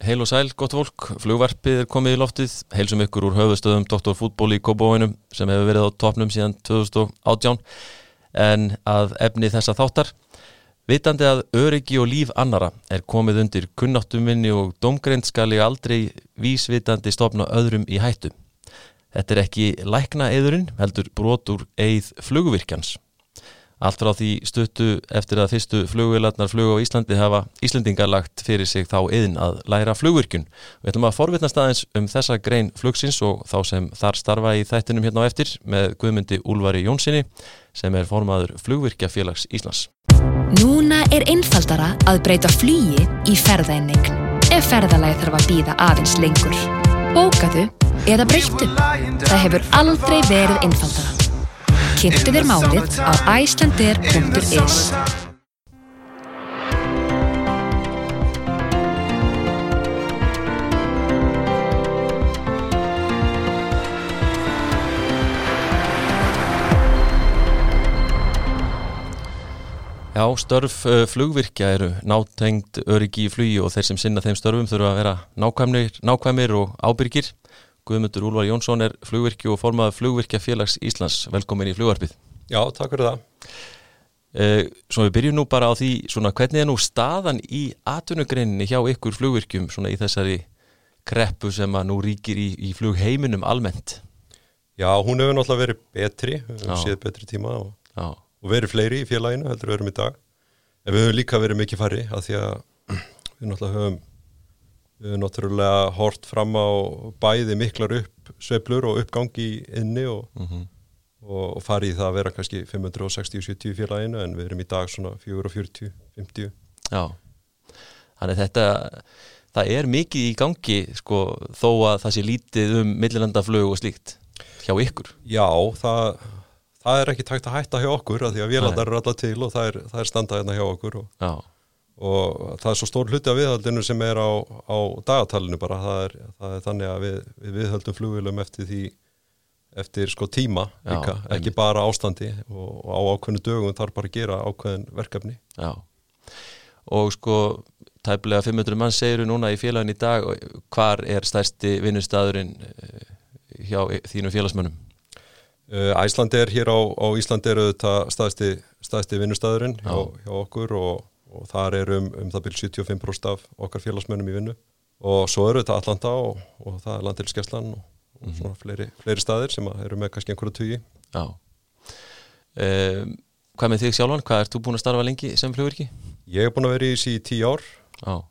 Heil og sæl, gott fólk, flugvarpið er komið í loftið, heilsum ykkur úr höfustöðum Dr. Fútból í Kóbóinum sem hefur verið á topnum síðan 2018 en að efni þessa þáttar. Vitandi að öryggi og líf annara er komið undir kunnáttuminni og domgreind skal ég aldrei vísvitandi stopna öðrum í hættu. Þetta er ekki lækna eðurinn, heldur brotur eið flugvirkjans. Allt frá því stuttu eftir að fyrstu flugvilarnar flug á Íslandi hafa Íslandingar lagt fyrir sig þá yðin að læra flugvirkjun. Við ætlum að forvitna staðins um þessa grein flugsins og þá sem þar starfa í þættinum hérna á eftir með Guðmundi Úlvari Jónssoni sem er formaður flugvirkjafélags Íslands. Núna er einfaldara að breyta flugi í ferðainning ef ferðalagi þarf að býða aðeins lengur. Bókatu eða breyttu. Það hefur aldrei verið einfaldara. Kynntu þér málið á icelandair.is Já, störf uh, flugvirkja eru nátengt öryggi í flugi og þeir sem sinna þeim störfum þurfa að vera nákvæmir, nákvæmir og ábyrgir. Guðmundur Úlvar Jónsson er flugvirkji og formaður flugvirkja félags Íslands. Velkomin í flugvarpið. Já, takk fyrir það. Uh, svo við byrjum nú bara á því, svona, hvernig er nú staðan í atvinnugreininni hjá ykkur flugvirkjum svona í þessari kreppu sem að nú ríkir í, í flugheiminum almennt? Já, hún hefur náttúrulega verið betri, við hefum séð betri tíma og, og verið fleiri í félaginu heldur við erum í dag. En við höfum líka verið mikið farri að því að við náttúrulega höfum við höfum náttúrulega hort fram á bæði miklar upp sveplur og uppgangi inni og, mm -hmm. og, og farið það að vera kannski 560-70 í félaginu en við erum í dag svona 440-50. Já, þannig þetta það er mikið í gangi sko þó að það sé lítið um millilandaflög og slíkt hjá ykkur. Já, það það er ekki tægt að hætta hjá okkur að því að vélandar eru alltaf til og það er, það er standað hérna hjá okkur og, og það er svo stór hluti af viðhaldinu sem er á, á dagatalinu bara, það er, það er þannig að við, við viðhaldum flugvilum eftir því eftir sko tíma líka, Já, ekki bara ástandi og, og á ákveðinu dögum þarf bara að gera ákveðin verkefni. Já, og sko tæplega 500 mann segiru núna í félagin í dag hvar er stærsti vinnustadurinn hjá þínum félagsmönnum? Æslandi er hér á, á Íslandi eru þetta staðsti, staðsti vinnustæðurinn hjá, hjá okkur og, og þar er um, um það byrj 75% af okkar félagsmönnum í vinnu og svo eru þetta Atlanta og, og það er landilskeslan og, og mm -hmm. svona fleiri, fleiri staðir sem eru með kannski einhverju tugi Já um, Hvað með þig sjálfan? Hvað ert þú búin að starfa lengi sem flugvirki? Ég er búin að vera í þessi í tíu ár Já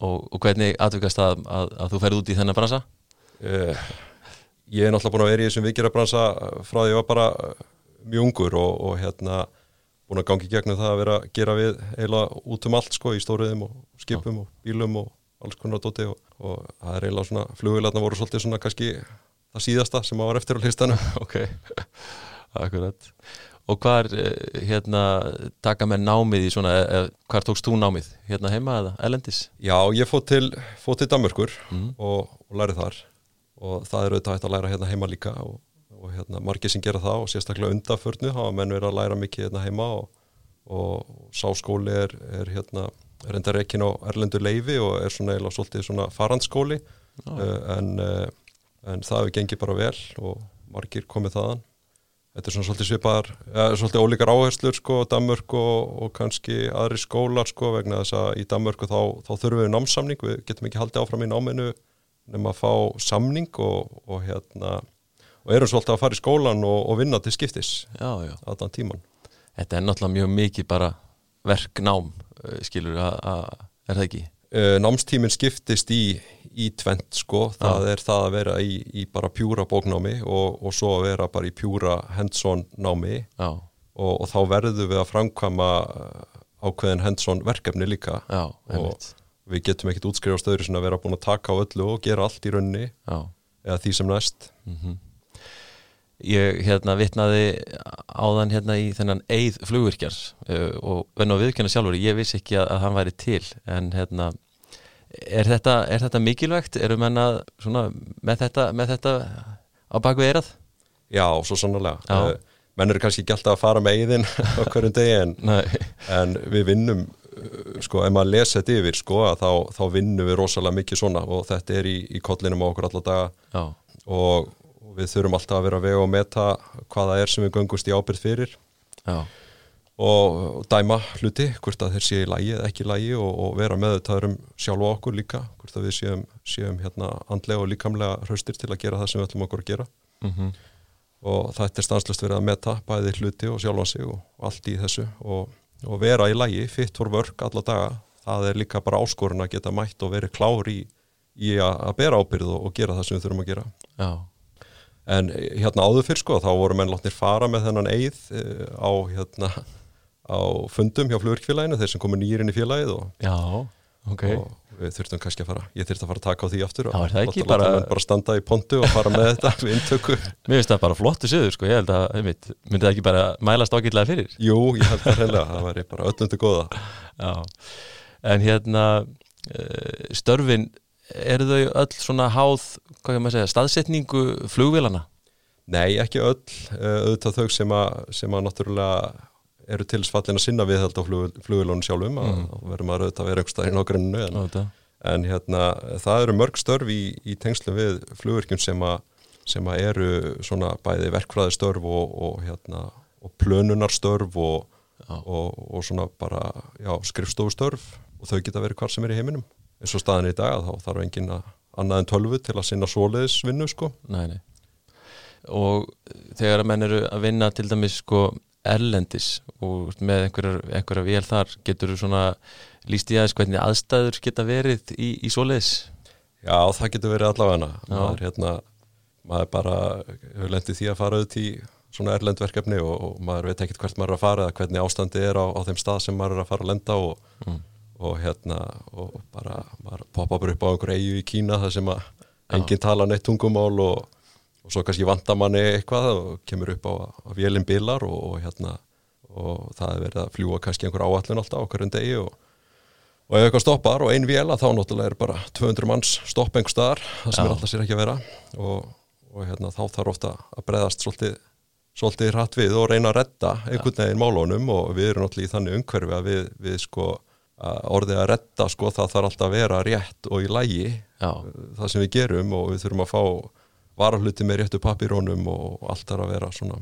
Og hvernig atvikast að, að, að þú ferði út í þennan bransa? Uh, ég er náttúrulega búin að vera í þessum vikirabransa frá því að ég var bara mjög ungur og, og hérna búin að gangi gegnum það að vera að gera við eiginlega út um allt sko í stóriðum og skipum og bílum og alls konar dóti og, og það er eiginlega svona flugvilarna voru svolítið svona kannski það síðasta sem var eftir á listanum. Ok, akkurat. Og hvað er hérna taka með námið í svona, hvað tókst þú námið? Hérna heima eða elendis? Já, ég fótt til, fótt til Danmörkur mm. og, og lærið þar. Og það er auðvitað hægt að læra hérna heima líka og, og hérna margir sem gera það og sérstaklega undaförnu hafa menn verið að læra mikið hérna heima og, og sáskóli er, er hérna reyndar ekki á erlendu leifi og er svona eða svolítið svona farandskóli. Uh, en, uh, en það hefur gengið bara vel og margir komið þaðan. Þetta er svona svolítið svipar ja, svolítið ólíkar áherslur sko Danmörk og, og kannski aðri skólar sko vegna þess að í Danmörku þá, þá þurfum við námsamning, við getum ekki haldið áfram í náminu nefnum að fá samning og, og hérna og erum svolítið að fara í skólan og, og vinna til skiptis að þann tíman Þetta er náttúrulega mjög mikið bara verknám skilur að, að er það ekki? Námstíminn skiptist í, í tvent sko, það Já. er það að vera í, í bara pjúra bóknámi og, og svo að vera bara í pjúra hands-on námi. Og þá verðum við að framkvæma ákveðin hands-on verkefni líka. Já, og við getum ekkert útskrifast öðru sem að vera búin að taka á öllu og gera allt í raunni Já. eða því sem næst. Mm -hmm. Ég hérna vitnaði áðan hérna í þennan eið flugvirkjar uh, og venn og viðkjöna sjálfur ég vissi ekki að, að hann væri til en hérna er þetta, er þetta mikilvægt? Erum menna svona, með, þetta, með þetta á baku eirað? Já, svo sannlega uh, menn eru kannski ekki alltaf að fara með eðin á hverjum degi en, en við vinnum sko ef maður lesa þetta yfir sko þá, þá vinnum við rosalega mikið svona og þetta er í, í kollinum á okkur alla daga. Já, og við þurfum alltaf að vera að vega og meta hvaða er sem við göngust í ábyrð fyrir. Já, og, og dæma hluti, hvort að þeir séu í lægi eða ekki í lægi og, og vera með þetta um sjálfa okkur líka, hvort að við séum, séum hérna andlega og líkamlega hraustir til að gera það sem við ætlum okkur að gera. Mhm, og þetta er stanslust verið að meta bæði hluti og sjálfan sig og, og allt í þessu. Og, og vera í lægi, fit for work alla daga, það er líka bara áskorun að geta mætt og verið klár í, í að, að bera ábyrð og, og gera það sem við þurfum að gera. Já, en eh, hérna áður fyrr sko, þá voru menn látnir fara með þennan eið eh, á hérna á fundum hjá flugurkfélaginu, þeir sem komu nýrin í félagið og, já, ok. og við þurftum kannski að fara, ég þurfti að fara að taka á því aftur og láta- bara- menn bara standa í pontu og fara með þetta við inntöku. Mér finnst það bara flottu siður, sko, ég held að, einmitt, myndi það ekki bara mælast ágætlega fyrir? Jú, ég held það reynilega, það væri bara öllum til góða. Já, en hérna, uh, störfin, eru þau öll svona háð, segja, staðsetningu flugvélana? Nei, ekki öll, uh, auðvitað þau sem að, sem að náttúrulega eru til fallin að sinna viðhald á flug, flugulónu sjálfum að mm. verður maður auðvitað að vera einhverstaðinn á grunnu en, þetta. en hérna, það eru mörg störf í, í tengslum við flugvirkjum sem að, sem að eru svona bæði verkfræðistörf og, og hérna og plönunarstörf og, og, og svona bara já, skrifstofustörf og þau geta verið hvar sem er í heiminum eins og staðin í dag þá þarf engin að annað en tölvu til að sinna svoleiðis vinnu sko Nei, nei. Og þegar að menn eru að vinna til dæmis sko erlendis og með einhverjar vél þar, getur þú svona líst í aðeins hvernig aðstæður geta verið í, í svoleiðis? Já, það getur verið allavega Já. maður, hérna, maður bara hefur lendið því að fara auðvitað í svona erlendverkefni og, og maður veit ekkert hvert maður er að fara eða hvernig ástandi er á, á þeim stað sem maður er að fara að lenda og, Mm. Og hérna og bara, bara upp á einhver eigu í Kína þar sem að enginn tala neitt tungumál og, og svo kannski vanda manni eitthvað og kemur upp á að vélinn bilar og, og hérna og það er verið að fljúa kannski einhver áallun alltaf okkur en degi og og ef eitthvað stoppar og ein vél að þá náttúrulega er bara 200 manns stopp einhver staðar það sem Já. er alltaf sér ekki að vera og, og hérna, þá þarf ofta að breðast svolítið, svolítið hratt við og reyna að redda einhvern veginn málunum og við erum náttúrulega í þannig umhverfi að við, við sko orðið að redda sko það þarf alltaf að vera rétt og í lægi Já, það sem við gerum og við þurfum að fá varahluti með réttu papírónum og allt þarf að vera svona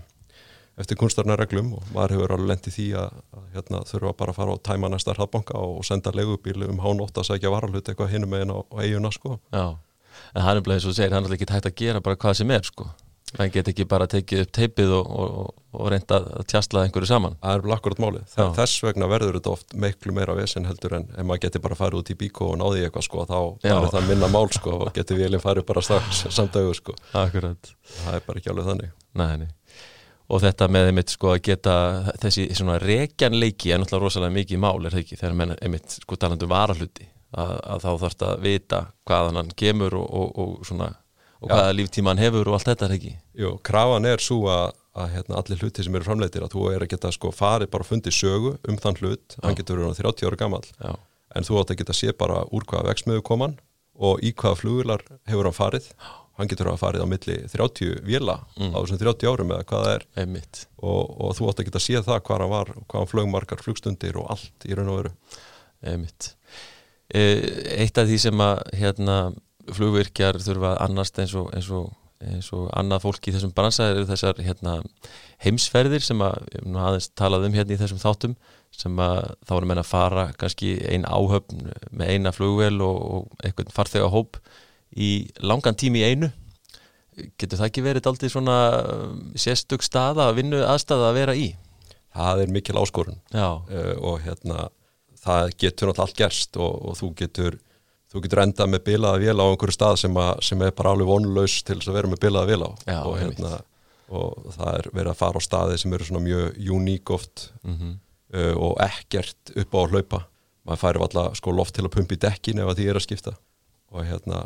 eftir kunstarnar reglum og maður hefur alveg lent í því að, að hérna, þurfa bara að fara og tæma næsta hraðbanka og senda legubíl um hánótt að segja varahluti eitthvað hinum meginn á, á eiguna sko. já. En hann er eins og þú segir, hann er ekki hægt að gera bara hvað sem er, sko. Hann get ekki bara tekið upp teipið og, og, og reynda að tjastla einhverju saman. Það er akkurat málið. Það, þess vegna verður þetta oft miklu meira vesen heldur en ef maður geti bara farið út í bíkó og náði eitthvað sko þá Já. er það minna mál sko og geti vélinn farið bara strax samdögu sko. Akkurat. Það er bara ekki alveg þannig. Nei, nei. Og þetta með einmitt sko að geta þessi svona rekjanleiki er náttúrulega rosalega mikið mál er það ekki þegar menn einmitt sko talandi um varahluti að, að þá þarfst að vita hvaðan hann kemur og, og svona og hvaða líftíma hann hefur og allt þetta er ekki? Jú, krafan er svo að, að hérna, allir hluti sem eru framleitir að þú er að geta sko farið bara og fundið sögu um þann hlut, hann getur verið 30 ára gamall Já, en þú átt að geta sé bara úr hvaða vexmiðu kom hann og í hvaða flugular hefur hann farið. Hann getur að farið á milli 30 véla Mm. á þessum 30 árum eða hvað það er. Og, og þú átt að geta séð það hvað hann var hvað hann flög margar flugstundir og allt í raun og veru. Einmitt. E, Eitt af því sem að hérna flugvirkjar þurfa annast eins og, eins og, eins og annað fólk í þessum bransa eru þessar hérna, heimsferðir sem að við aðeins talað um hérna í þessum þáttum sem að þá erum menn að fara kannski ein áhöfn með eina flugvél og, og einhvern farþega hóp í langan tími í einu. Getur það ekki verið aldrei svona um, sérstök staða, vinnu aðstæða að vera í? Það er mikil áskorun. Uh, og hérna það getur náttúrulega allt gerst og, og þú getur þú getur endað með bilaða vél á einhverju stað sem, að, sem er bara alveg vonlaus til þess að vera með bilaða vél á. Já, og, hérna, og það er verið að fara á staði sem eru svona mjög uník oft mm uh, og ekkert upp á að hlaupa. Maður færi alltaf sko loft til að pumpa í dekkin ef að því er að skipta. Og hérna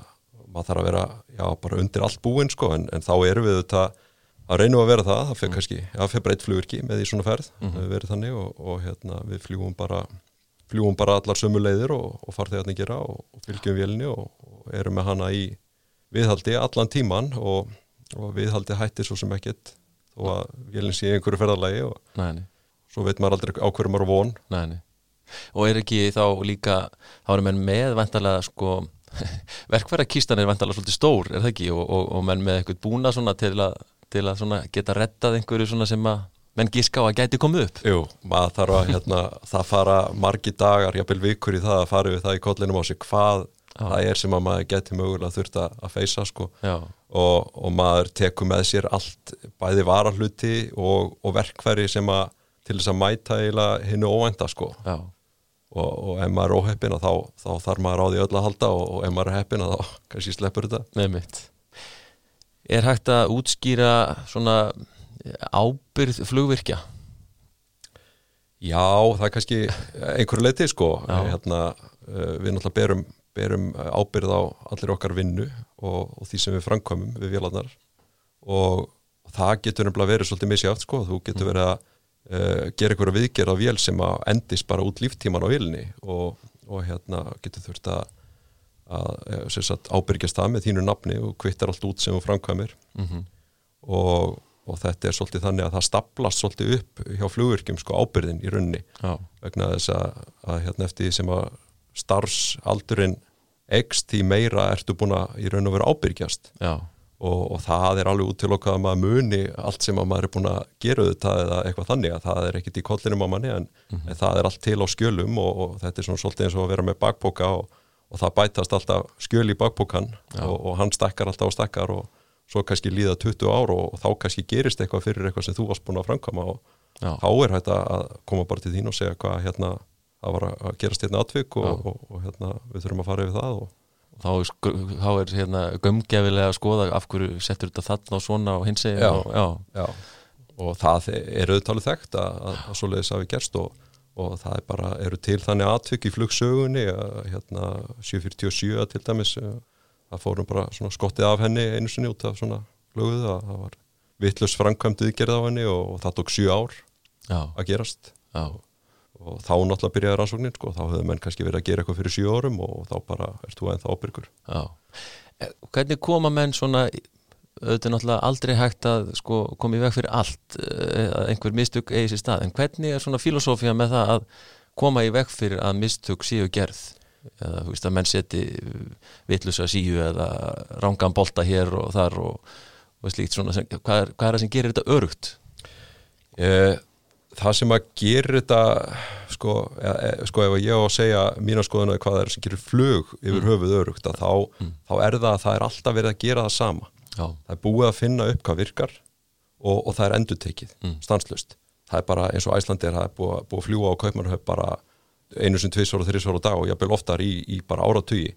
maður þarf að vera já, bara undir allt búinn sko en, en þá erum við þetta að reynum að vera það, það fyrir kannski, já, fyrir breytt flugurki með því svona ferð, mm -hmm. verið þannig og, og hérna við fljúum bara fljúum bara allar sömu leiðir og, og farþegarnir gera og, og fylgjum vélni og, og erum með hana í viðhaldi allan tíman og, og viðhaldi hættir svo sem ekkert þó að vélinn sé einhverju ferðalagi og nei, nei, svo veit maður aldrei á hverju maður von. Nei, nei. og er ekki þá líka þá erum menn með vantarlega sko verkværakístan er vantarlega svolítið stór er það ekki? Og, og, og menn með eitthvað búna til að, til að svona geta rettað einhverju svona sem að menn gíska á að gæti komið upp. Jú, maður þarf að hérna, það fara margi dagar, jafnvel vikur í það að fara við það í kollinum á sig hvað Já. það er sem að maður geti mögulega þurft að, feysa sko. Og, og maður tekur með sér allt bæði varahluti og, og verkfæri sem að til þess að mæta hinnu óvænta sko. Já, og, og ef maður er óheppina þá, þá þarf maður á því öll að halda og, og ef maður er heppina þá kannski sleppur þetta. Með mitt Er hægt að útskýra svona ábyrð flugvirkja? Já, það er kannski einhverju leiti sko. Hérna, uh, við náttúrulega berum, berum ábyrð á allir okkar vinnu og, og því sem við framkvæmum við vélarnar. Og það getur nefnilega verið svolítið misjátt sko, þú getur verið að uh, gera einhverju viðgerð á vél sem að endist bara út líftíman á vélni og, og hérna getur þurft að, að eh, sagt, ábyrgjast það með þínu nafni og kvittar allt út sem þú framkvæmir. Mm og, og þetta er svolítið þannig að það staplast svolítið upp hjá flugvirkjum sko ábyrðin í runni Já, vegna þess að, að hérna eftir því sem að starfsaldurinn ekst því meira ertu búin að í raun og vera ábyrgjast. Já, og, og það er alveg útilokkað að maður muni allt sem að maður er búin að gera auðvitað eða eitthvað þannig að það er ekkit í kollinum á manni en, en það er allt til á skjölum og, og þetta er svona svolítið eins og að vera með bakpoka og, og það bætast alltaf skjöl í bakpokan og hann stakkar alltaf og stakkar og svo kannski líða 20 ár og, þá kannski gerist eitthvað fyrir eitthvað sem þú varst búin að framkama og já, þá er hægt að koma bara til þín og segja hvað hérna það var að gerast hérna atvik og, og, og, hérna við þurfum að fara yfir það og þá er, sk- þá er hérna gömgefilega að skoða af hverju settur þetta þarna og svona og hins eginn og og það er auðvitað þekkt að, að, að svoleiðis hafi gerst og, og það er bara, eru til þannig atvik í flugsögunni að, hérna 747 til dæmis eh, það fórum bara svona skottið af henni einu sinni út af svona flöguðu að það var vittlust framkvæmd viðgerð á henni og, það tók 7 ár já, að gerast. Já, og þá náttúrulega byrjaði rannsóknin sko, þá hefðu menn kannski verið að gera eitthvað fyrir 7 árum og þá bara ert þú ennþá ábyrgur. Já. Eh, Hvernig koma menn svona auðvitað náttúrulega aldrei hægt að sko, koma í veg fyrir allt eh, að einhver mistök eigi sér stað en hvernig er svona filosófía með það að koma í veg fyrir að mistök séu gerð eða þú veist að menn seti vitlusa síu eða rángan bolta hér og þar og, og slíkt svona sem, hvað, er, hvað er það sem gerir þetta örugt? Eh, það sem að gera þetta sko, e, e, sko ef ég á að segja mína skoðuna hvað það er sem gerir flug yfir höfuð örugt að þá, þá er það að það er alltaf verið að gera það sama. Já, það er búið að finna upp hvað virkar og, og það er endurtekið, Mm. stanslust það er bara eins og Æslandi er það er búið, búið að fljúa á kaupmannhöf bara einu sem tvisvar og þrísvar á dag og jafnvel oftar í, í bara áratugi.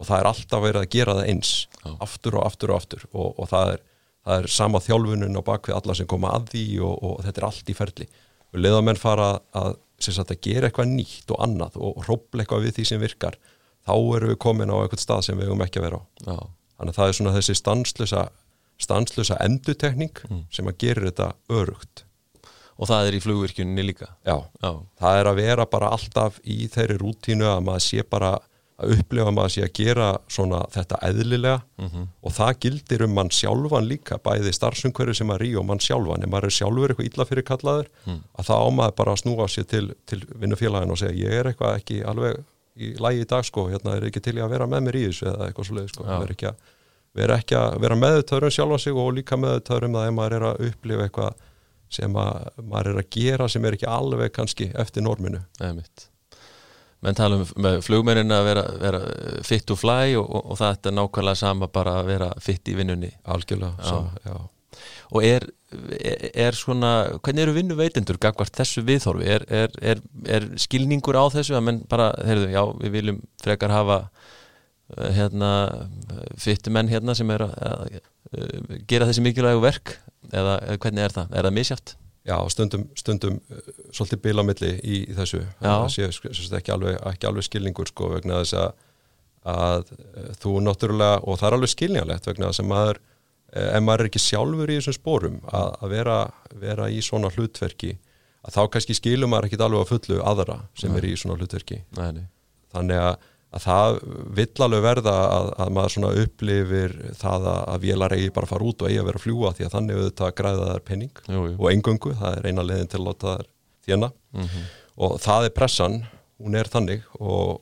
Og það er alltaf verið að gera það eins Já. aftur og aftur og aftur. Og, og það, er, það er sama þjálfunin á bakvið alla sem koma að því og, og þetta er allt í ferli. Og leiðamenn fara að, að gera eitthvað nýtt og annað og hrópla eitthvað við því sem virkar þá erum við komin á eitthvað stað sem við eigum ekki að vera á. Já, þannig að það er svona þessi stanslösa stanslösa endutekning sem að gera þetta örugt og það er í flugvirkjunni líka. Já, Já, það er að vera bara alltaf í þeirri rútínu að maður sé bara að upplifa að maður sé að gera svona þetta eðlilega. Og það gildir um mann sjálfan líka bæði starfsumhverju sem að rí og mann sjálfan. Ef maður er sjálfur eitthvað illa fyrir kallaður að það ámaður bara að snúa sér til, til vinnufélagin og segja ég er eitthvað ekki alveg í lægi í dag sko, hérna er ekki til í að vera með mér í þessu eða eitthvað svo sko, Já. vera ekki að vera að vera meðutöður um sjálfa sig og líka meðutöður um það ef maður er að upplifa eitthvað sem að maður er að gera sem er ekki alveg kannski eftir norminu. Eða mitt menn tala um flugmennin að vera, vera fit to fly og, og, og það er nákvæmlega sama bara að vera fit í vinnunni. Algjörlega Já. já. og er, er, er svona hvernig eru vinnu veitendur gagvart þessu viðhorfi? Er, er, skilningur á þessu að menn bara, heyrðu, já, við viljum frekar hafa eh, hérna fyttu menn hérna sem er að, að, að gera þessi mikilvægu verk eða, hvernig er það, er það misjátt? já, stundum, stundum uh, svolítið bilamilli í, í þessu. Það sé ekki, alveg, ekki alveg skilningur sko vegna þess að, að uh, þú náttúrulega, og það er alveg skilnjalegt vegna þess að maður eh, ef maður er ekki sjálfur í þessum spórum að, að vera, vera í svona hlutverki að þá kannski skilum maður ekki alveg að fullu aðra sem er í svona hlutverki. Nei, nei. þannig að, að það vill alveg verða að, að maður svona upplifir það að, að vélar eigi bara að fara út og eigi að vera að fljúa því að þannig auðvitað græða þær penning Jú, jú. og engöngu, það er eina leiðin til að láta þær þjána Mhm. og það er pressan hún er þannig og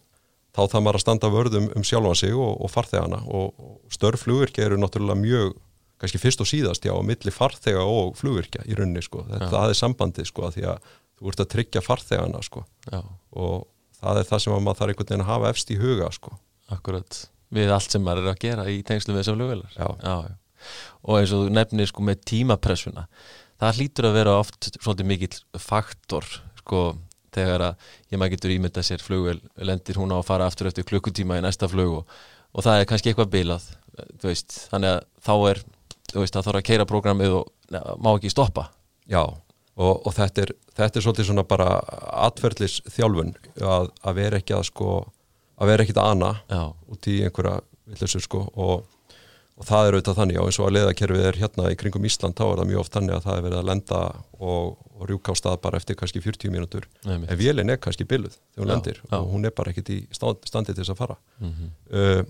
þá það maður að standa vörðum um sjálfan sig og, og farþegana og, og störflugvirkja eru náttúrulega mjög kannski fyrst og síðast já, milli farþega og flugvirkja í rauninni sko, þetta það er sambandið sko, því að þú ert að tryggja farþegana sko. Og það er það sem maður þarf einhvern veginn að hafa efst í huga sko. Akkurat. Við allt sem maður er að gera í tengslu við þessar flugvelar Já. já. og eins og þú nefnir sko með tímapressuna það hlýtur að vera oft svolítið mikill faktor sko þegar að ég maður getur ímyndað sér flugvel lendir hún á að fara aftur eftir klukkutíma í næsta flug og, og það er kannski eitthvað bilað veist, þannig að þá er veist, það þarf að keira prógramið og neða, má ekki stoppa. Já, og, og þetta, er, þetta er svolítið svona bara atferðlis þjálfun að, að vera ekki að sko að vera ekkit að ana Já, út í einhverja villisur sko. Og, og það er auðvitað þannig, já eins og að leiðakerfið er hérna í kringum Ísland, þá er það mjög oft þannig að það er verið að lenda og, og rjúka á stað bara eftir kannski 40 mínútur. En vélinn er kannski byluð þegar hún Já, lendir já. og hún er bara ekkit í stand- standi til þess að fara. Mhm. uh,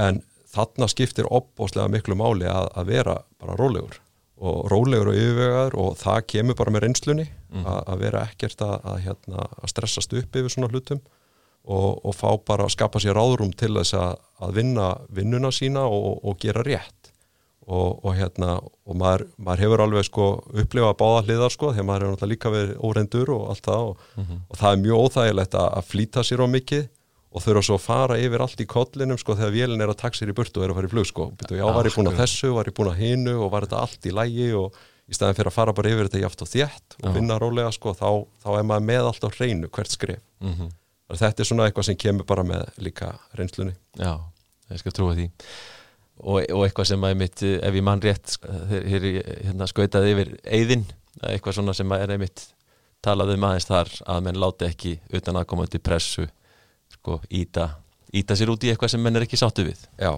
en þarna skiptir opbóslega miklu máli að, að vera bara rólegur og rólegur og yfirvegaður og það kemur bara með reynslunni að, að vera ekkert að, að, hérna, að stressast upp yfir svona hlutum og, og fá bara að skapa sér ráðrum til þess að, að vinna vinnuna sína og, og gera rétt. Og, og hérna og maður, maður hefur alveg sko upplifað báða hliðar sko þegar maður hefur náttúrulega líka verið óreyndur og allt það og, og það er mjög óþægilegt að, að flýta sér á mikið og þurfa svo að fara yfir allt í kollinum sko þegar vélinn er að taka sér í burtu og er að fara í flug sko. Já, var ég búin að þessu, var ég búin að hinu og var þetta allt í lægi og í staðin fyrir að fara bara yfir þetta jáft og þétt og vinna rólega sko þá, þá er maður með allt á hreinu hvert skrif. Þannig að þetta er svona eitthvað sem kemur bara með líka reynslunni. Já, ég skal trúa því. Og, og eitthvað sem að mitt, ef ég mann rétt hér, hér, hérna, skautaði yfir eyðin, eitthvað svona sem að er einmitt talað um aðeins þar að menn láti ekki utan aðkomandi pressu sko, íta, íta sér út í eitthvað sem menn er ekki sáttu við. Já,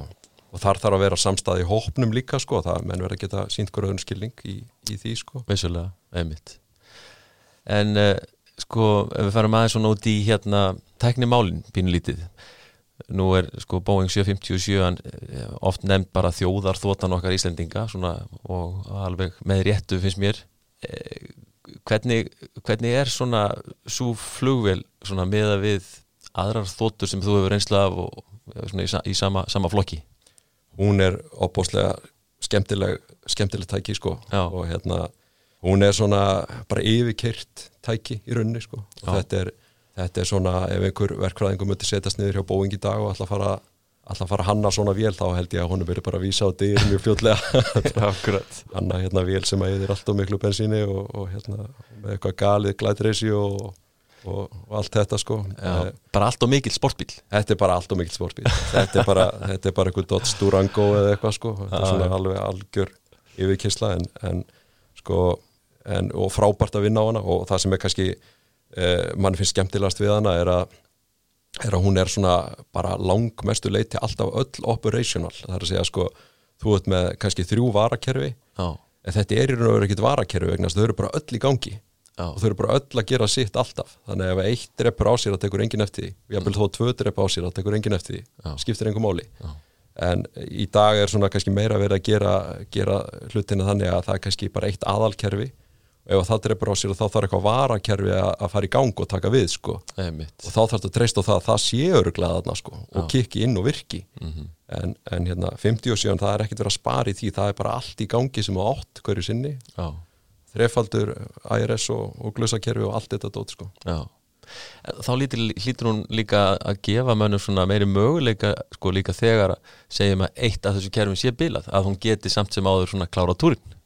og þar þarf að vera samstæði í hópnum líka sko, það menn verður að geta sínt hverju öðrum skilning í, í því sko. Vissulega, einmitt. En uh, sko, ef við farum aðeins svona út í hérna tæknimálin pínulítið. Nú er sko Boeing 757 hann, eh, oft nefnd bara þjóðarþótan okkar Íslendinga svona, og alveg með réttu finnst mér. Eh, hvernig, hvernig er svona svo flugvél svona meða við aðrar þóttur sem þú hefur reynsla af og í, í sama, sama flokki? Hún er opbóslega skemmtileg, skemmtileg tæki sko. Já. og hérna hún er svona bara yfirkyrt tæki í rauninni sko. Og þetta er, þetta er svona ef einhver verkfræðingum myndi setjast niður hjá Boeing í dag og ætla að fara, að fara hanna svona vél þá held ég að honum verið bara að vísa á dyr mjög fljótlega. Akkurat. Hanna hérna vél sem að eðir alltaf miklu bensíni og, og hérna með eitthvað galið glætreysi og, og, og allt þetta sko. Já, Eh, bara allt og mikill sportbíl Þetta er bara allt og mikill sportbíl Þetta er bara, þetta er bara eitthvað Dodge Durango eða eitthvað sko. Þetta er svona alveg algjör yfirkysla en, en sko en, og frábært að vinna á hana. Og það sem er kannski eh, mann finnst skemmtilegast við hana er að, er að hún er svona bara langmestu leiti alltaf öll operational. Það er að segja sko þú ert með kannski þrjú varakerfi Já, en þetta er í raun og veru ekkit varakerfi vegna þess að þau eru bara öll í gangi já, og þau eru bara öll að gera sitt alltaf. Þannig að ef eitt dreppur á sér að tekur engin eftir því. Og jafnvel þó að tvö drepp á sér að tekur engin eftir því. Já. skiptir engum máli. En í dag er svona kannski meira verið að gera, gera hlutina þannig að það er kannski bara eitt aðalkerfi. Og ef það dreppur á sér þá þarf eitthvað varakerfi að, fara í gang og taka við sko. Og þá þarf þetta að treysta á það að það sé öruglega sko og kikki inn og virki. Mhm. en, en hérna 57 það er ekkert verið að spara í því. Það er bara allt í gangi sem átt hverju sinni. Já, þrefaldur IRS og, og glusakerfi og allt þetta dót sko. Já. Þá lítur, lítur hún líka að gefa mönnum svona meiri möguleika sko líka þegar að segjum að eitt af þessu kerfum sé bilað að hún geti samt sem áður svona klára túrin.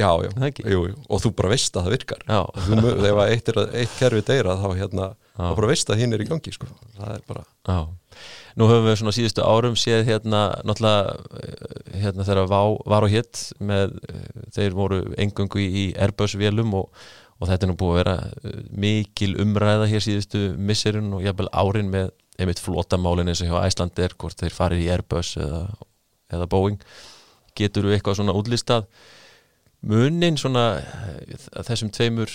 Já, já, jú, jú, og þú bara veist að það virkar. Já. Þú að eitt, er, eitt kerfi deyra þá hérna. Þá bara veist að hinn er í gangi sko. það er bara, Já, nú höfum við svona síðustu árum séð hérna náttúrulega eh, hérna þegar Vá var og hétt með, eh, þeir voru engöngu í Airbus vélum og, og þetta er nú búið að vera eh, mikil umræða hér síðustu misserinn og jafnvel árin með einmitt flotamálin eins og hjá Æslandir hvort þeir farið í Airbus eða, eða Boeing. Getur við eitthvað svona útlistað? Munin svona þessum tveimur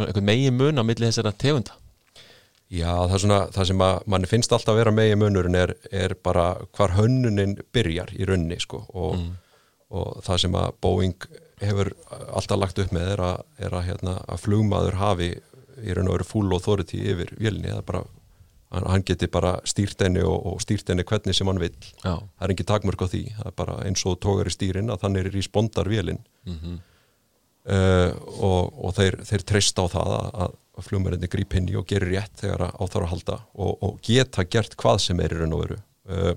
einhvern megin mun á milli þessara tegunda já, það, svona, það sem að manni finnst alltaf að vera megi munurinn er, er bara hvar hönnunin byrjar í runni sko. og, og það sem að Boeing hefur alltaf lagt upp með er að, er að, hérna, að flugmaður hafi í raun og veru full authority yfir vélni, er bara hann, geti bara stýrt henni og, og stýrt henni hvernig sem hann vil Já, það er ekki takmörk á því, það er bara eins og tógar í stýrin að þannig er í spondarvélin mhm, uh, og, og þeir, þeir treysta á það að, að flugmærinni gríp inn í og gerir rétt þegar á þarf að halda og, og geta gert hvað sem er í raun og veru. Uh,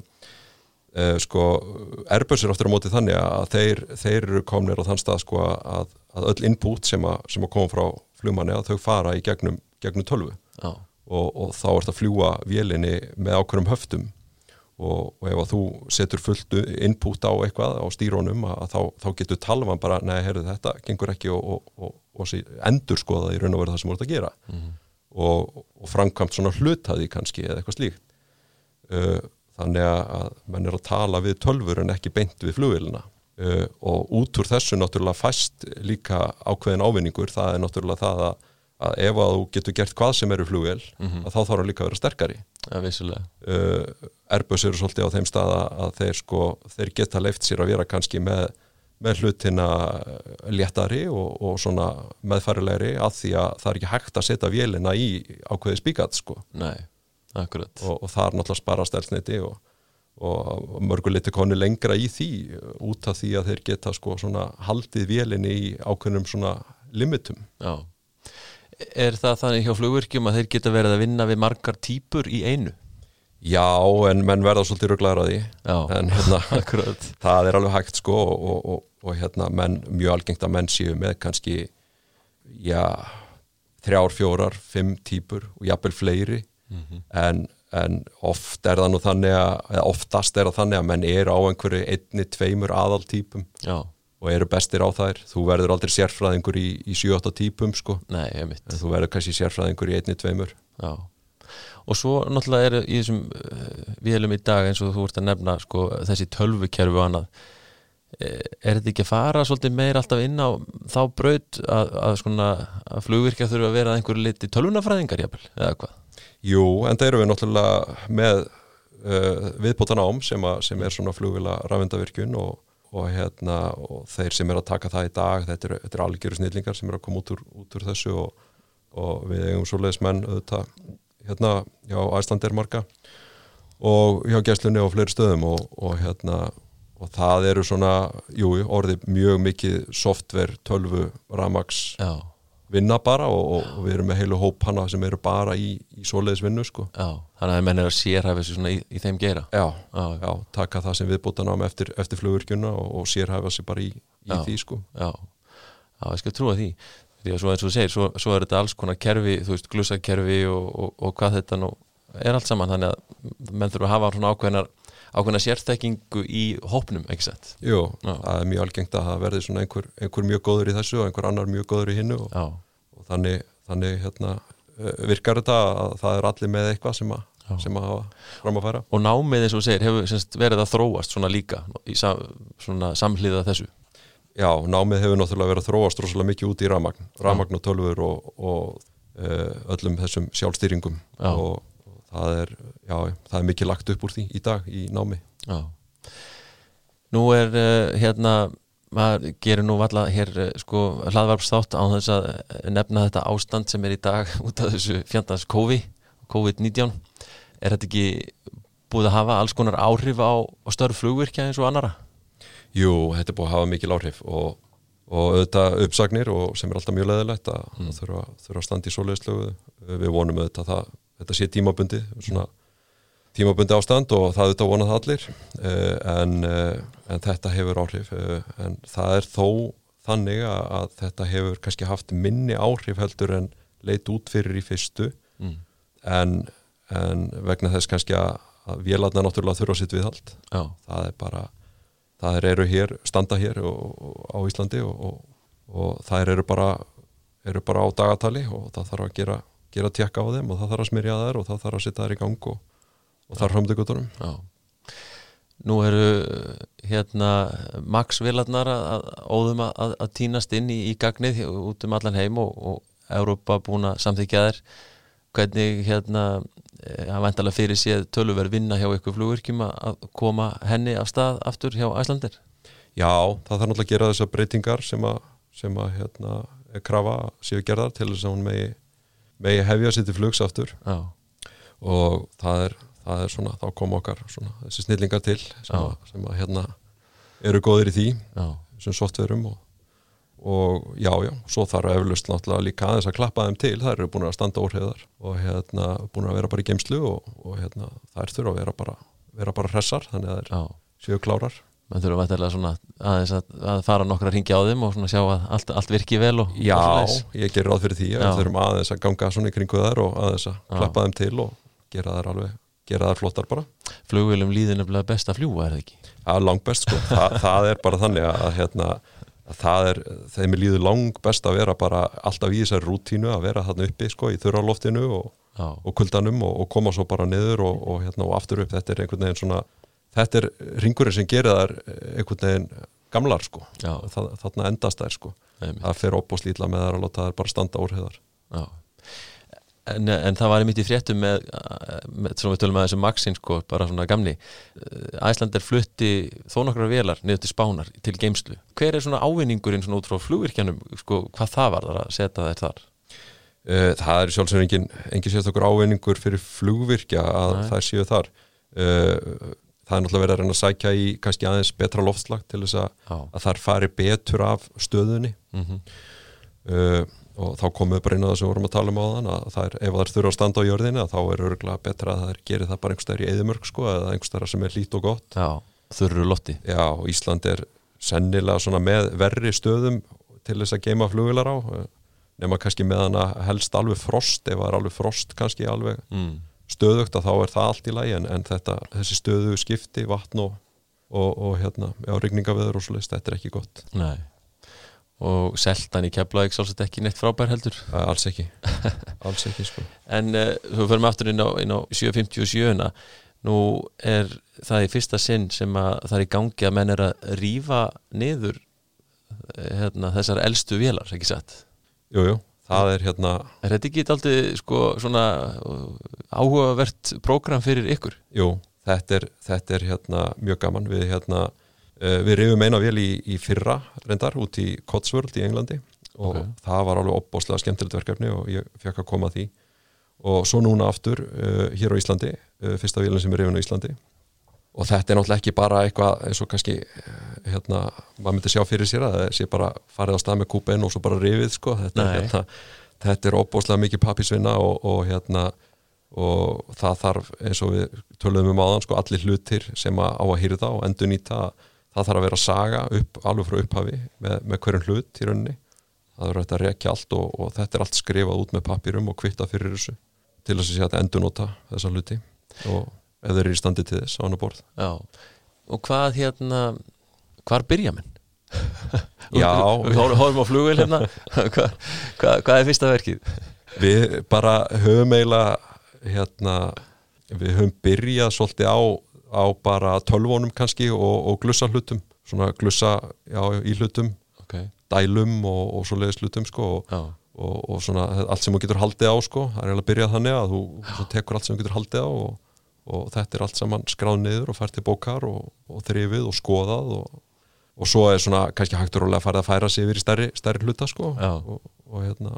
uh, sko Airbus er aftur á móti þannig að þeir, þeir eru komnir á þann stað sko að, að öll input sem að, sem að koma frá flugmanni að þau fara í gegnum, gegnum tölvu. Og, og þá ert að fljúa vélinni með ákveðum höftum og, og ef að þú setur fullt input á eitthvað á stýrónum að þá, þá getur talvan bara, nei, heyrðu þetta gengur ekki og, og, og, endur skoða í raun og veru það sem ert að gera. Og, og framkvæmt svona hlutaði kannski eða eitthvað slíkt. Uh, þannig að að menn er að tala við tölfur en ekki beint við flugvélina. Uh, og út úr þessu náttúrulega fæst líka ákveðin ávinningur. Það er náttúrulega það að, að ef að þú getur gert hvað sem eru flugvél að þá þarf hann líka að vera sterkari. Vissulega. Uh, Airbus eru svolítið á þeim staða að þeir sko, þeir geta leift sér að vera kannski með, með hlutina léttari og, og svona meðfærilegri að því að það er ekki hægt að setja vélina í ákveði spíkat sko. Nei, akkurat. Og, og það er náttúrulega spara stelsniti og, og mörguliti konu lengra í því út af því að þeir geta sko svona haldið vélinni í ákveðnum limitum. Já Er það þannig hjá flugvirkjum að þeir geta verið að vinna við margar típur í einu? Já, en menn verða svolítið rugglaður að því. Já, en hérna það er alveg hægt sko og, og, og, hérna menn, mjög algengt að menn séu með kannski já, þrjár, fjórar, fimm típur og jafnvel fleiri. En, en oft er það nú þannig að eða oftast er það þannig að menn eru á einhverju einni, tveimur aðaltípum Já, og eru bestir á þær. Þú verður aldrei sérfræðingur í, í 7-8 típum sko, nei, ég mitt en þú verður kannski sérfræðingur í einni, tveimur. Já. Og svo náttúrulega er í þessum uh, vélum í dag eins og þú ert að nefna sko, þessi tölvukerfi og annað. Eh, er þetta ekki að fara svolítið meir alltaf inn á þá braut að, að, svona, að flugvirkja þurfa að vera einhverju liti tölvunafræðingar jafnvel, eða hvað? Jú, en það eru við náttúrulega með uh, viðbótan ám sem, að, sem er svona flugvila rafendavirkjun og, og, hérna, og þeir sem er að taka það í dag, þetta eru er algjöru snillingar sem er að koma út úr, út úr þessu og, og við eigum svoleiðis menn auðvitað hérna, já, Æslandir marga og hjá gæslunni og fleiri stöðum og, og hérna og það eru svona, jú, orðið mjög mikið software, tölvu, ramax Já, vinna bara og, og, við erum með heilu hóp hana sem eru bara í, í svoleiðis vinnu sko. já, þannig að menn er að sérhæfa þessu svona í, í þeim geira. Já, Já, já, taka það sem viðbóta nám eftir, eftir flugurkjuna og, og sérhæfa sig bara í, í því sko. Já, já, ég skal trúa því. Því að svo eins og þú segir, svo, svo er þetta alls konar kerfi, þú veist, glussakerfi og, og, og hvað þetta nú er allt saman þannig að menn þurfa að hafa svona ákveðnar ákveðna sérþekkingu í hópnum, ekki sett Jú, Já. það er mjög algengt að það verði svona einhver, einhver mjög góður í þessu og einhver annar mjög góður í hinnu og, og þannig, þannig hérna, eh, virkar þetta að það er allir með eitthvað sem að, sem að hafa fram að færa? Og námið eins og segir hefur semst, verið að þróast svona líka í sam, svona samhliða þessu? Já, námið hefur náttúrulega verið að þróast rosalega mikið út í rafmagn, rafmagn og tölfur og, og uh, öllum þessum sjálfstýringum. Já. og, og það er, já, það er mikið lagt upp úr því í dag í námi. Já. Nú er uh, hérna maður gerir nú valla hér uh, sko hlaðvarpsþátt á þess að eh, nefna þetta ástand sem er í dag út af þessu fjandans COVID COVID-19 er þetta ekki búið að hafa alls konar áhrif á, á störf flugvirkja eins og annara? Jú, þetta er búið að hafa mikil áhrif og, og auðvitað uppsagnir og sem er alltaf mjög leðilegt að mm. þurfa, þurfa að standa í svoleiðslögu. Við vonum auðvitað að það, þetta sé tímabundi, svona tímabundi ástand og það auðvitað vonað það allir uh, en, uh, en þetta hefur áhrif uh, en það er þó þannig að, að þetta hefur kannski haft minni áhrif heldur en leit út fyrir í fyrstu Mm. en, en vegna þess kannski að, að vélarna náttúrulega þurfa sitt viðhald Já, það er bara það eru hér, standa hér og, og, á Íslandi og, og, og það eru bara eru bara á dagatali og það þarf að gera, gera tjekka á þeim og það þarf að smyrja þær og það þarf að setja þær í gang og, og það er framdökutunum já. Nú eru hérna Max Vilarnar að, að óðum að, að, týnast inn í, í gagnið út um allan heim og, og Európa búin að samþykja þær. Hvernig hérna eh, hann væntalega fyrir séð töluverð vinna hjá ykkur flugvirkjum að koma henni af stað aftur hjá Æslandir Já, það þarf náttúrulega að gera þessar breytingar sem að, sem að hérna, er krafa séu gerðar til þess að hún megi, megi hefja sér til flugs aftur. Já, og það er, það er svona, þá kom okkar svona, þessi snillingar til sem, að, sem að hérna eru góðir í því já, sem softverum og, og já, já, svo þarf eflust náttúrulega líka aðeins að klappa þeim til, þær eru búin að standa óhrifðar og hérna búin að vera bara í geimslu og, og hérna þær þurfa að vera bara, vera bara hressar, þannig að þær já séu klárar. menn þurfum vættilega svona aðeins að, að fara nokkra að ringja á þeim og svona sjá að allt, allt virki vel og, Já, og ég gerir ráð fyrir því að Já. við þurfum aðeins að ganga svona í kringu þær og aðeins að Já. klappa þeim til og gera þær alveg, gera þær flottar bara. flugvélum líður nefnilega best að fljúa er það ekki? Það er langbest sko, Þa, það er bara þannig að, hérna, að það er, þeim er líður langbest að vera bara alltaf í þessari rútínu að vera þarna uppi sko í þurraloftinu og, og kuldanum og, og koma svo bara niður og, og, hérna, og aftur upp, þetta er einhvern veginn svona, þetta er ringurinn sem gerir þær einhvern veginn gamlar sko, það, þarna endast þær sko, einmitt, það fer upp og slítla með þær að láta þær bara standa úrheðar. já. En, en það var einmitt í fréttum með, með svona við tölum að þessu Maxin sko, bara svona gamni Æsland er flutti þó nokkrar velar niður til Spánar til geimslu hver er svona ávinningurinn svona út frá flugvirkjanum sko, hvað það var þar að setja þær þar? Uh, það er sjálfsögur engin, engin sérstakur ávinningur fyrir flugvirkja að Nei. það séu þar. Uh, það er náttúrulega verið að reyna að sækja í kannski aðeins betra loftslag til þess að, að þar fari betur af stöðunni. Mm uh, og þá komum við bara inn á það sem við vorum að tala um á þann að það er, ef það er þurfa að standa á jörðinni að þá er örgulega betra að það er, gerir það bara einhverstaðar í eðimörk sko eða einhverstaðar sem er lít og gott. Já þurru lotti. Já, Ísland er sennilega svona með verri stöðum til þess að geima flugvilar á uh, nema kannski með hana helst alveg frost ef það er alveg frost kannski alveg mm. stöðugt að þá er það allt í lægi en, en þetta, þessi stöðu skipti vatn og, og, og hérna, já, og seltan í Keflavík sálsett ekki neitt frábær heldur. Alls ekki, alls ekki sko. En uh, þú fyrir aftur inn á, á 757-na nú er það í fyrsta sinn sem að það er í gangi að menn er að rífa niður eh, hérna, þessar elstu vélar, ekki satt? Jú, jú, það er hérna Er þetta ekki aldrei sko svona uh, áhugavert prógram fyrir ykkur? jú, þetta er, þetta er hérna mjög gaman. Við hérna við rifum eina vél í, í fyrra reyndar út í Cotsworld í Englandi. Og Ok. það var alveg opbóðslega skemmtilegt verkefni og ég fekk að koma að því. Og svo núna aftur uh, hér á Íslandi, uh, fyrsta vélinn sem er rifin á Íslandi. Og þetta er náttúrulega ekki bara eitthvað eins og kannski eh, hérna, maður myndi sjá fyrir sér að það sé bara farið á stað með kúpen og svo bara rifið sko, þetta hérna, þetta er opbóðslega mikið pappisvinna og, og hérna og það þarf eins og við töluðum um áðan sko allir hlutir sem að á að hýrða og endur nýta það þarf að vera saga upp, alveg frá upphafi með, með hverjum hlut í rauninni það er hægt að rekja allt og, og þetta er allt skrifað út með pappirum og kvitta fyrir þessu til þess að sé að endur nota þessa hluti og ef þeir eru í standi til þess á hann borð Já, og hvað hérna hvar byrja menn? Já. Við horfum á flugvél hérna hvað, hvað, hvað er fyrsta verkið? við bara höfum eiginlega hérna, við höfum byrjað svolítið á, á bara tölvónum kannski og, og glussa hlutum svona glussa já, í hlutum Ok, dælum og, og svo leiðis hlutum sko, og, og, og svona allt sem þú getur haldið á sko, það er eiginlega byrjað þannig að þú tekur allt sem þú getur haldið á og, og þetta er allt saman skráð niður og fært til bókar og, og þrifið og skoðað og, og svo er svona kannski hægt og rólega að fara að færa sig yfir í stærri, stærri hluta sko og, og hérna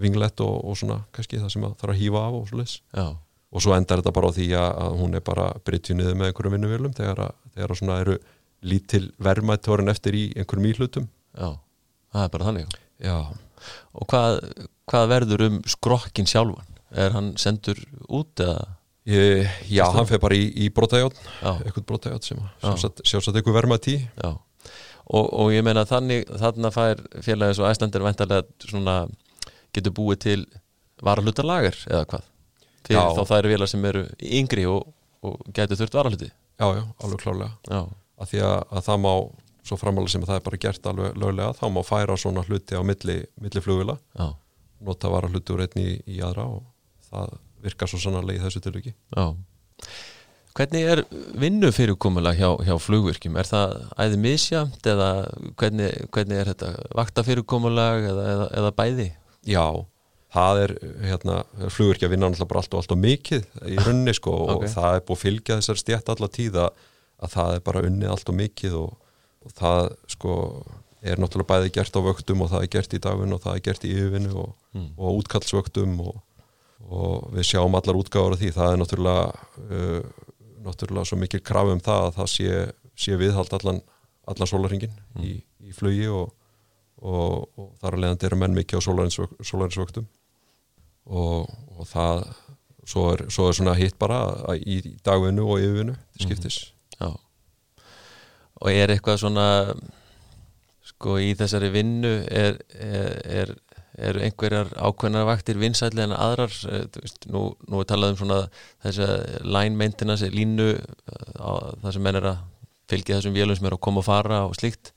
vinglett og, og svona kannski það sem að þarf að hýfa af og svo leiðis já, og svo endar þetta bara á því að, að hún er bara brytju niður með einhverjum vinnuvélum þegar, að, þegar að svona eru lítil verðmætt vorin eftir í einhverjum íhlutum. Já það er bara þannig. Já, og hvað, hvað verður um skrokkin sjálfan? Er hann sendur út eða? Ég, já hann fer bara í, í brotajátn Já, eitthvað brotajátn sem Já. að sjálfsagt, eitthvað verðmætt í. Já. Og, og ég meina þannig þarna fær félagið svo æslandir vendarlega svona getur búið til varahlutarlager eða hvað fyrir Já. þá það eru vélar sem eru yngri og, og getur þurft varahluti. Já, já, alveg klálega já, að því að, að það má, svo framálega sem að það er bara gert alveg löglega, þá má færa svona hluti á milli, milli flugvila já, nota vara hluti úr einni í, í aðra og það virkar svo sannarlega í þessu tilviki. Já. Hvernig er vinnu fyrirkomulag hjá, hjá flugvirkjum, er það æði misjamt eða hvernig, hvernig er þetta? Vakta fyrirkomulag eða, eða, eða bæði? Já, það er hérna, flugvirkja vinna náttúrulega bara allt og allt og mikið í runni sko og það er búið að fylgja þessar stjætt alla tíða að það er bara unnið allt og mikið og, og það sko er náttúrulega bæði gert á vöktum og það er gert í dagun og það er gert í yfirvinnu og, Mm. og útkallsvöktum og, og við sjáum allar útgáður af því, það er náttúrulega uh, náttúrulega svo mikil kraf um það að það sé, sé viðhald allan, allan sólaringin mm. í, í flugi og, og, og þar að leiðandi eru menn mikið á sólarinsvöktum og, og það svo er, svo er svona hitt bara í dagvinnu og yfirvinnu til skiptis. Mm. Já. Og er eitthvað svona sko í þessari vinnu er, er, er einhverjar ákveðnar vaktir vinsætli en aðrar? Eh, veist, nú, nú er talað um svona þess að line maintenance, línu eh, það sem menn er að fylgja þessum vélum sem er að koma og fara og slikt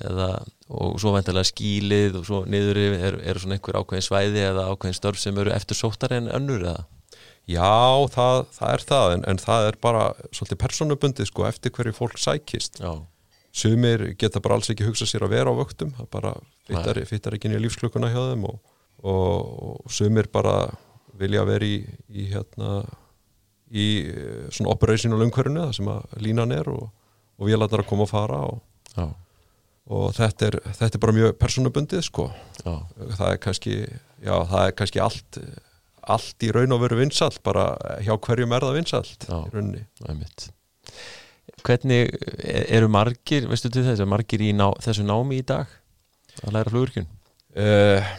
eða, og svo veintilega skílið og svo niður eru er svona einhver ákveðin svæði eða ákveðin störf sem eru eftir sóttar en önnur eða? Já, það, það er það en, en það er bara svolítið personubundið sko eftir hverju fólk sækist. Já. Sumir geta bara alls ekki hugsað sér að vera á vöktum það bara fyttar ekki nýja lífsklökunna hjá þeim og, og, og sumir bara vilja vera í, í hérna í eh, svona operational umhverfinu það sem að línan er og, og vélarnar að koma að fara og þetta er, þetta er bara mjög personabundið sko. Já. það er kannski já það er kannski allt allt í raun og veru vinsalt bara hjá hverjum er það vinsalt í rauninni. Er Hvernig eru margir, veistu til þess að margir í ná, þessu námi í dag að læra flugurkjön? Uh, eh,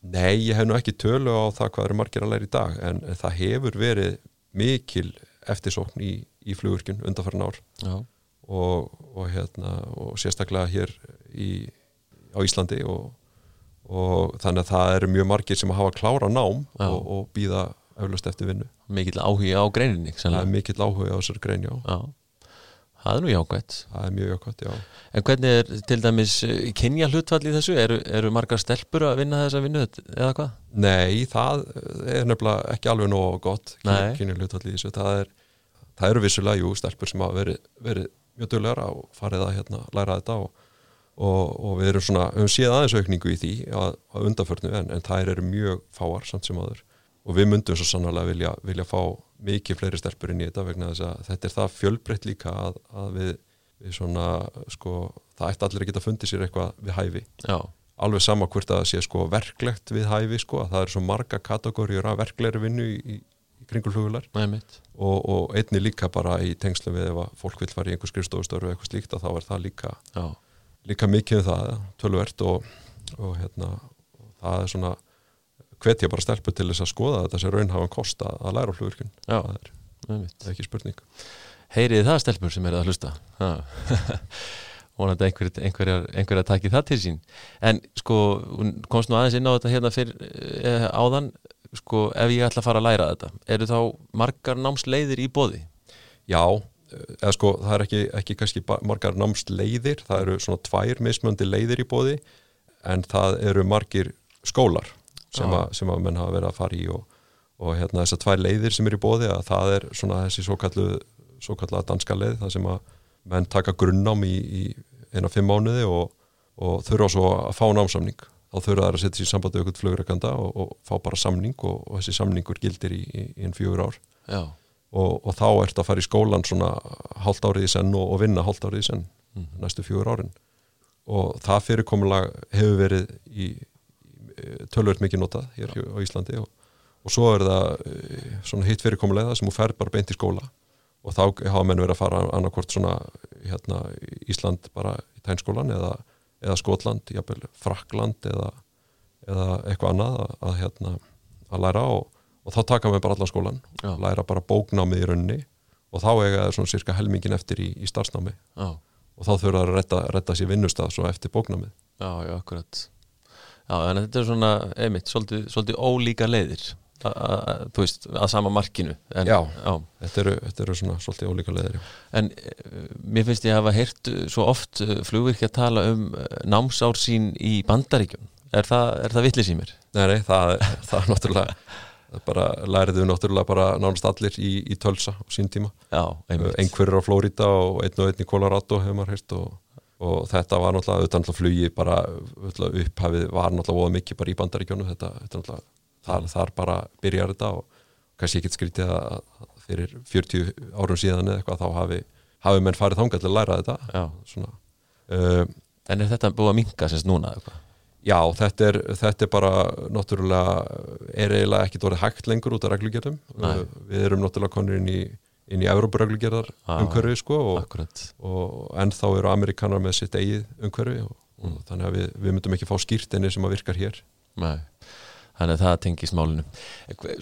nei, ég hef nú ekki tölu á það hvað eru margir að læra í dag en það hefur verið mikil eftirsókn í, í flugurkjön undanfæran ár og, og, hérna, og sérstaklega hér í, á Íslandi og, og þannig að það eru mjög margir sem hafa klára nám og býða auðvist eftir vinnu. Mikill áhuga á greininni? Mikill áhuga á þessari grein, já. já. Það er nú jákvæmt. Það er mjög jákvæmt, já. En hvernig er til dæmis eh, kynja hlutfall í þessu? Eru, eru margar stelpur að vinna þessa vinnu eða hvað? Nei, það er nefnilega ekki alveg nóg gott kynja hlutfall í þessu. Það, er, það eru vissulega, jú, stelpur sem hafa verið, verið mjög döljar og farið að hérna, læra þetta og, og, og við erum svona, við höfum séð aðeins aukningu í því að, að undanförnu en, en það eru mjög fáar samt sem aður og við myndum svo sannlega vilja, vilja fá mikið fleiri stelpur inn í þetta vegna þess að þetta er það fjölbreytt líka að, að við, við svona sko, það ætti allir að geta fundið sér eitthvað við hæfi. Já. alveg sama hvort að það sé sko verklegt við hæfi sko að það er svo marga kategóriur af verklegri vinnu í, í, í kringulflugular og, og einni líka bara í tengslu við ef að fólk vil fara í einhver skrifstofustöru eða eitthvað slíkt að þá er það líka Já. líka mikið um það, tölvert og, og hérna og það er svona hvet ég bara stelpu til þess að skoða þetta sem raun hafa kosta að læra hlugurkun það er, er ekki spurning. Heyrið það stelpur sem er að hlusta? Vonandi einhver, einhver, einhver að taki það til sín. En sko, komst nú aðeins inn á þetta hérna fyrir eh, áðan sko, ef ég ætla að fara að læra þetta eru þá margar námsleiðir í bóði? Já, eða sko það er ekki, ekki kannski margar námsleiðir það eru svona tvær mismöndi leiðir í bóði en það eru margir skólar sem, a, sem að menn hafa verið að fara í og, og hérna þessar tvær leiðir sem er í bóði að það er svona þessi svo kallu danska leið það sem að menn taka grunnám í, í eina fimm mánuði og, og þurfa svo að fá námsamning þá þurfa það að setja sér í sambandi auðvitað flugurökanda og, og fá bara samning og þessi samningur gildir í, í einn fjögur ár. Og þá ert að fara í skólan svona hálft árið í senn og vinna hálft árið í senn mm. næstu fjögur árin. Og það fyrirkomulag hefur verið í tölvöld mikið notað hér á Íslandi og, og svo er það eh, svona hitt fyrirkomulega sem þú fer bara beint í skóla og þá hafa menn verið að fara annarkort svona hérna, Ísland bara í tænskólan eða, eða Skotland, jafnvel Frakland eða, eða eitthvað annað að, að, hérna, að læra og, og þá taka við bara allan skólan Já. læra bara bóknámið í raunni og þá eiga það svona cirka helmingin eftir í, í starfsnámi Já. og þá þurfa að retta, retta sér vinnustaf svo eftir bóknámið Já, já, akkurat Já, en þetta er svona, einmitt, svolítið, svolítið ólíka leiðir þú veist, að sama markinu en, Já, já. Þetta, eru, þetta eru svona svolítið ólíka leiðir já. En uh, mér finnst ég að hafa heyrt eh, svo oft uh, flugvirkja að tala um námsár sín í bandaríkjum Er það, það vittlis í mér? Nei, nei, það, það er náttúrulega bara læriðu náttúrulega bara nánast allir í, í tölsa á sín tíma Einhverjur á Flórida og einn og einn í Colorado hefur maður heyrt og og þetta var náttúrulega auðvitað náttúrulega flugi bara upphafið var náttúrulega óða mikið bara í bandaríkjónu þetta, þetta náttúrulega þar, þar bara byrjar þetta og kannski ekki skrítið að fyrir 40 árum síðan eða eitthvað þá hafi, hafi menn farið þángat til að læra þetta. Uh, En er þetta búið að minga sérst núna eitthvað? Já, þetta er, þetta er bara náttúrulega er eiginlega ekkit orðið hægt lengur út af reglugjörðum Nei. við erum náttúrulega konur inn í inn í Európa-reglugjörðar Já, umhverfi sko og, og ennþá eru Amerikanar með sitt eigið umhverfi og, og þannig að við, við myndum ekki fá skýrtinni sem að virkar hér. Nei. Þannig að það tengist málinu.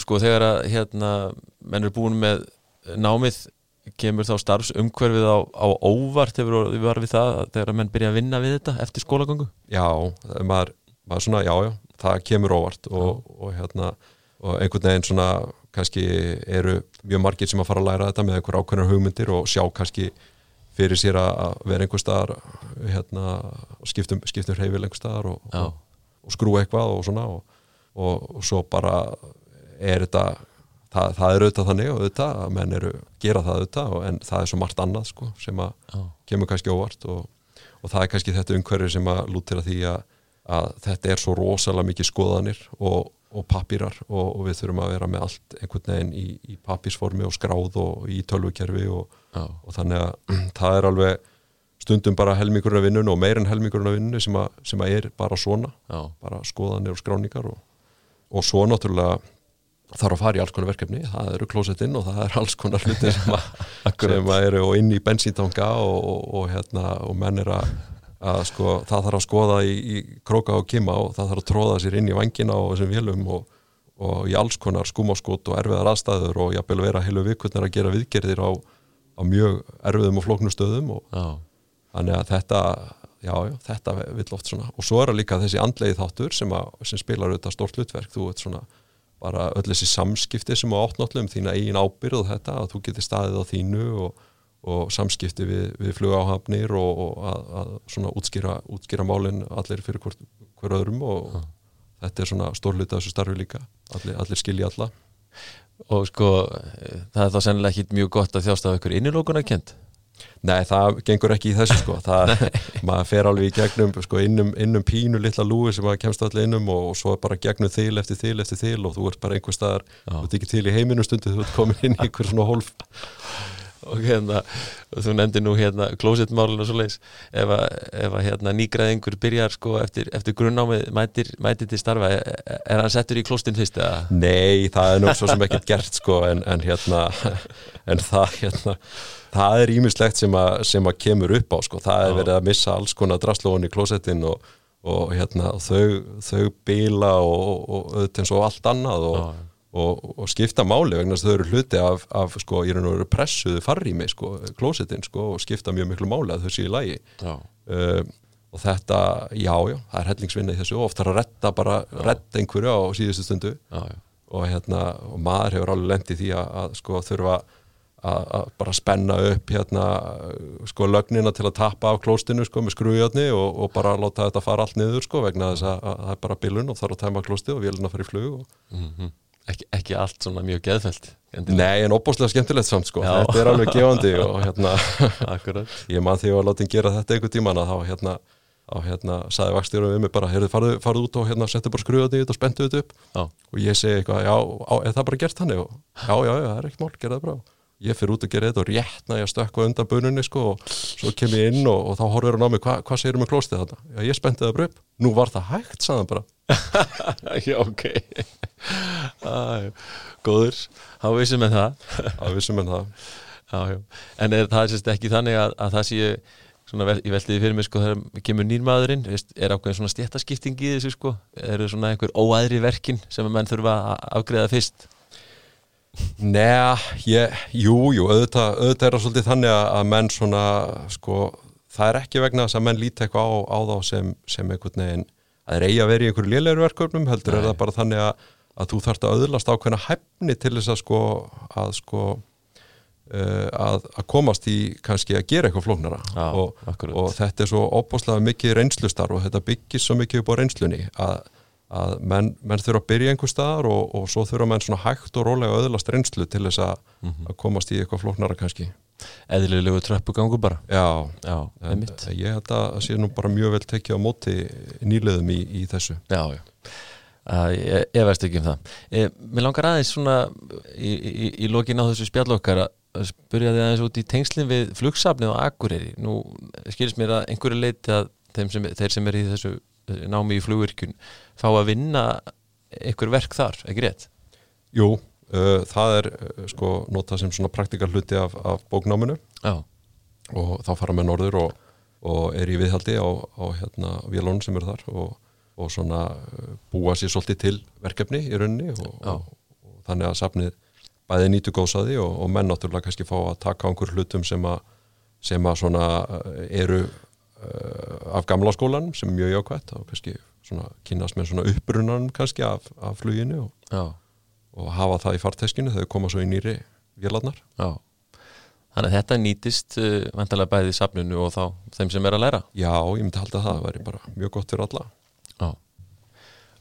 Sko þegar að hérna menn eru búin með námið kemur þá starfsumhverfið á, á óvart hefur við varum við það þegar að menn byrja að vinna við þetta eftir skólagöngu? Já, maður, maður svona, já, já það kemur óvart og, og hérna og einhvern veginn svona kannski eru mjög margir sem að fara að læra þetta með einhver ákveðnar hugmyndir og sjá kannski fyrir sér að vera einhver staðar hérna, skiptum, skiptum hreyfil einhver staðar og, og, skrúa eitthvað og svona og, og svo bara er þetta það, það er auðvitað þannig og auðvitað að menn eru gera það auðvitað og, en það er svo margt annað sko, sem að kemur kannski óvart og, og það er kannski þetta umhverfi sem að lútir að því að, að þetta er svo rosalega mikið skoðanir og, og pappírar og, og við þurfum að vera með allt einhvern veginn í, í pappírsformi og skráð og í tölvukerfi og, og þannig að það er alveg stundum bara helmingurinn af vinnun og meir en helmingurinn af vinnun sem, sem að er bara svona Já. bara skoðanir og skráningar og, og svo náttúrulega þarf að fara í alls konar verkefni, það eru klósettinn og það er alls konar hluti sem, sem að eru inn í bensíntanga og, og, og, hérna, og menn er að, að sko, það þarf að skoða í, í króka og kima og það þarf að tróða sér inn í vangina og þessum vélum og, og í alls konar skumáskot og erfiðar aðstæður og jafnvel vera heilu vikundar að gera viðgerðir á, á mjög erfiðum og flóknum stöðum og Já. þannig að þetta já, já, þetta vill oft svona. Og svo er það líka þessi andlegi þáttur sem, að, sem spilar auðvitað stórt hlutverk. Þú veit svona bara öll þessi samskipti sem á áttnáttlu um þína eigin ábyrð þetta að þú getur staðið á þínu og, og samskipti við, við flugáhafnir og, og að, að svona útskýra, útskýra málin allir fyrir hver, hver öðrum og þetta er svona stór hluti af þessu starfi líka. Allir, allir skilja alla. Og sko það er þá sennilega ekki mjög gott að þjásta af ykkur innilókuna kent Nei, það gengur ekki í þessu sko. Það, maður fer alveg í gegnum sko, innum, innum pínu litla lúi sem maður kemst allir innum og, og svo bara gegnum þil eftir þil eftir þil og þú ert bara einhver staðar þú ert ekki til í heiminu stundu, þú ert komin inn í einhver svona hólf og hérna, þú nefndi nú hérna klósettmálinu og svo leis ef að, ef að hérna nýgræðingur byrjar sko eftir, eftir grunnámið mætir, mætir til starfa, er, er hann settur í klóstinn fyrst eða? Nei, það er nú svo sem ekkert gert sko en, en hérna en það hérna það er ímislegt sem, sem að kemur upp á sko, það er verið að missa alls konar drastlóðun í klósettin og, og hérna þau, þau bila og, og, og allt annað og, Já. Og, og skipta máli vegna þess að þau eru hluti af, af sko, ég er nú pressuðu farrými sko, klósettin sko og skipta mjög miklu máli að þau séu í lagi. Já, um, og þetta, já, já, það er hellingsvinna í þessu og oft þarf að retta bara, retta einhverju á síðustu stundu. Já, já, og hérna, og maður hefur alveg lendið því að, að sko þurfa að, að bara spenna upp hérna sko lögnina til að tappa af klóstinu sko með skrújötni og, og bara láta þetta fara allt niður sko vegna þess að, að það er bara bilun og þarf að tæma klósti og vélina fara í flug og... mhm. Ekki, ekki allt svona mjög geðfælt Nei, en opbúslega skemmtilegt samt sko, Já. þetta er alveg gefandi og hérna, ég man því að láta gera þetta einhver tíman að þá hérna þá hérna sagði vakstjórum við mig bara heyrðu, farðu, farðu út og hérna settu bara skrújötni í þetta og spenntu þetta upp. Já, og ég segi eitthvað, já, á, er það bara gert þannig? Og já, já, já, það er ekkert mál, gera það bara ég fyrir út og gera þetta og rétt næja stökkva undan bununni sko og svo kem ég inn og, og þá horfir hann á mig, hva, hvað segir með klóstið þarna? Já, ég spennti það bara upp, nú var það hægt, sagði hann bara. Já ok. Æ, Góður, þá vissum með það. Að vissum en það. Já, já. En er það sérst ekki þannig að, að það sé svona, ég veltiði fyrir mig sko þegar kemur nýrmaðurinn, er ákveðin svona stéttaskipting í þessu sko, eru svona einhver óæðri verkin sem að menn þurfa að afgreða fyrst Nei, ég, jú, auðvitað, auðvitað er það svolítið þannig að, menn svona, sko, það er ekki vegna þess að menn líti eitthvað á, á þá sem, sem einhvern veginn, að þeir eigi að vera í einhverju lélegur verkefnum, heldur er Nei. það bara þannig að, að þú þarft að auðlast ákveðna hæfni til þess að sko, að sko, uh, að, að komast í kannski að gera eitthvað flóknara Já, og, og þetta er svo opbáslega mikið reynslustar og þetta byggist svo mikið upp á reynslunni að, að menn, menn þurfa að byrja einhver staðar og, og svo þurfa menn svona hægt og rólega öðlast reynslu til þess að, Mhm. að komast í eitthvað flóknara kannski. Eðlilegu tröppugangu bara. Já, Já, en, einmitt. ég held að það sé nú bara mjög vel tekið á móti nýleðum í, í þessu. Já, já. Uh, ég, ég veist ekki um það. Eh, Mér langar aðeins svona í, í, í lokin á þessu spjallokkar að spyrja þið aðeins út í tengslinn við flugsafnið og akureyri. Nú skilst mér að einhverju leiti að sem, þeir sem er í þessu námi í flugvirkjun fá að vinna einhver verk þar, ekki rétt? Jú, uh, það er uh, sko notað sem svona praktikal hluti af, af bóknáminu. Já, og þá fara með norður og, og er í viðhaldi á, á hérna vélónum sem eru þar og, og svona búa sér svolítið til verkefni í rauninni og, og, þannig að safnið bæði nýtu góðsaði og, og menn náttúrulega kannski fá að taka á einhver hlutum sem að, sem að svona eru af gamla skólanum sem er mjög jákvætt og kannski svona kynast með svona upprunanum kannski af, af fluginu og, og hafa það í farteskinu þegar koma svo í nýri vélarnar. Já. Þannig að þetta nýtist uh, vantarlega bæði í safninu og þá þeim sem er að læra. Já, ég myndi halda að það væri bara mjög gott fyrir alla. Já.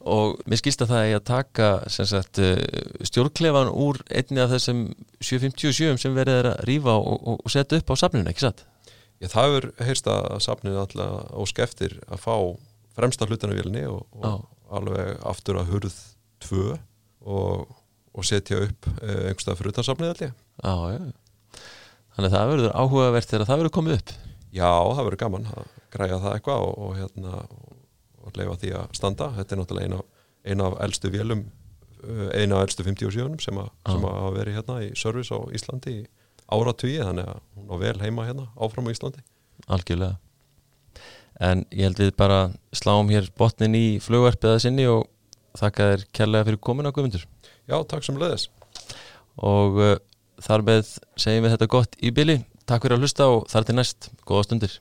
Og mér skilst að það er að taka sem sagt, uh, stjórnklefan úr einni af þessum 757 sem verið er að rífa og, og, og setja upp á safninu, ekki satt? Já, það hefur heyrst að safnið alltaf ósk eftir að fá fremsta hlutanavílinni og, og alveg aftur að hurð tvö og, og setja upp eh, einhverstað fyrir utan safnið allir. Já, já. Þannig að það verður áhugavert þegar það verður komið upp. Já, það verður gaman að græja það eitthvað og, og, hérna, og leifa því að standa. Þetta er náttúrulega eina, eina af elstu vélum, eh, eina af elstu 57 sem, að, sem að hafa verið hérna í service á Íslandi í áratugið, þannig að hún á vel heima hérna áfram á Íslandi. Algjörlega. En ég held við bara sláum hér botnin í flugvarpiða sinni og þakka þér kærlega fyrir komin á Guðmundur. Já, takk sem leiðis. Og uh, þar með segjum við þetta gott í byli. Takk fyrir að hlusta og þar til næst. Góða stundir.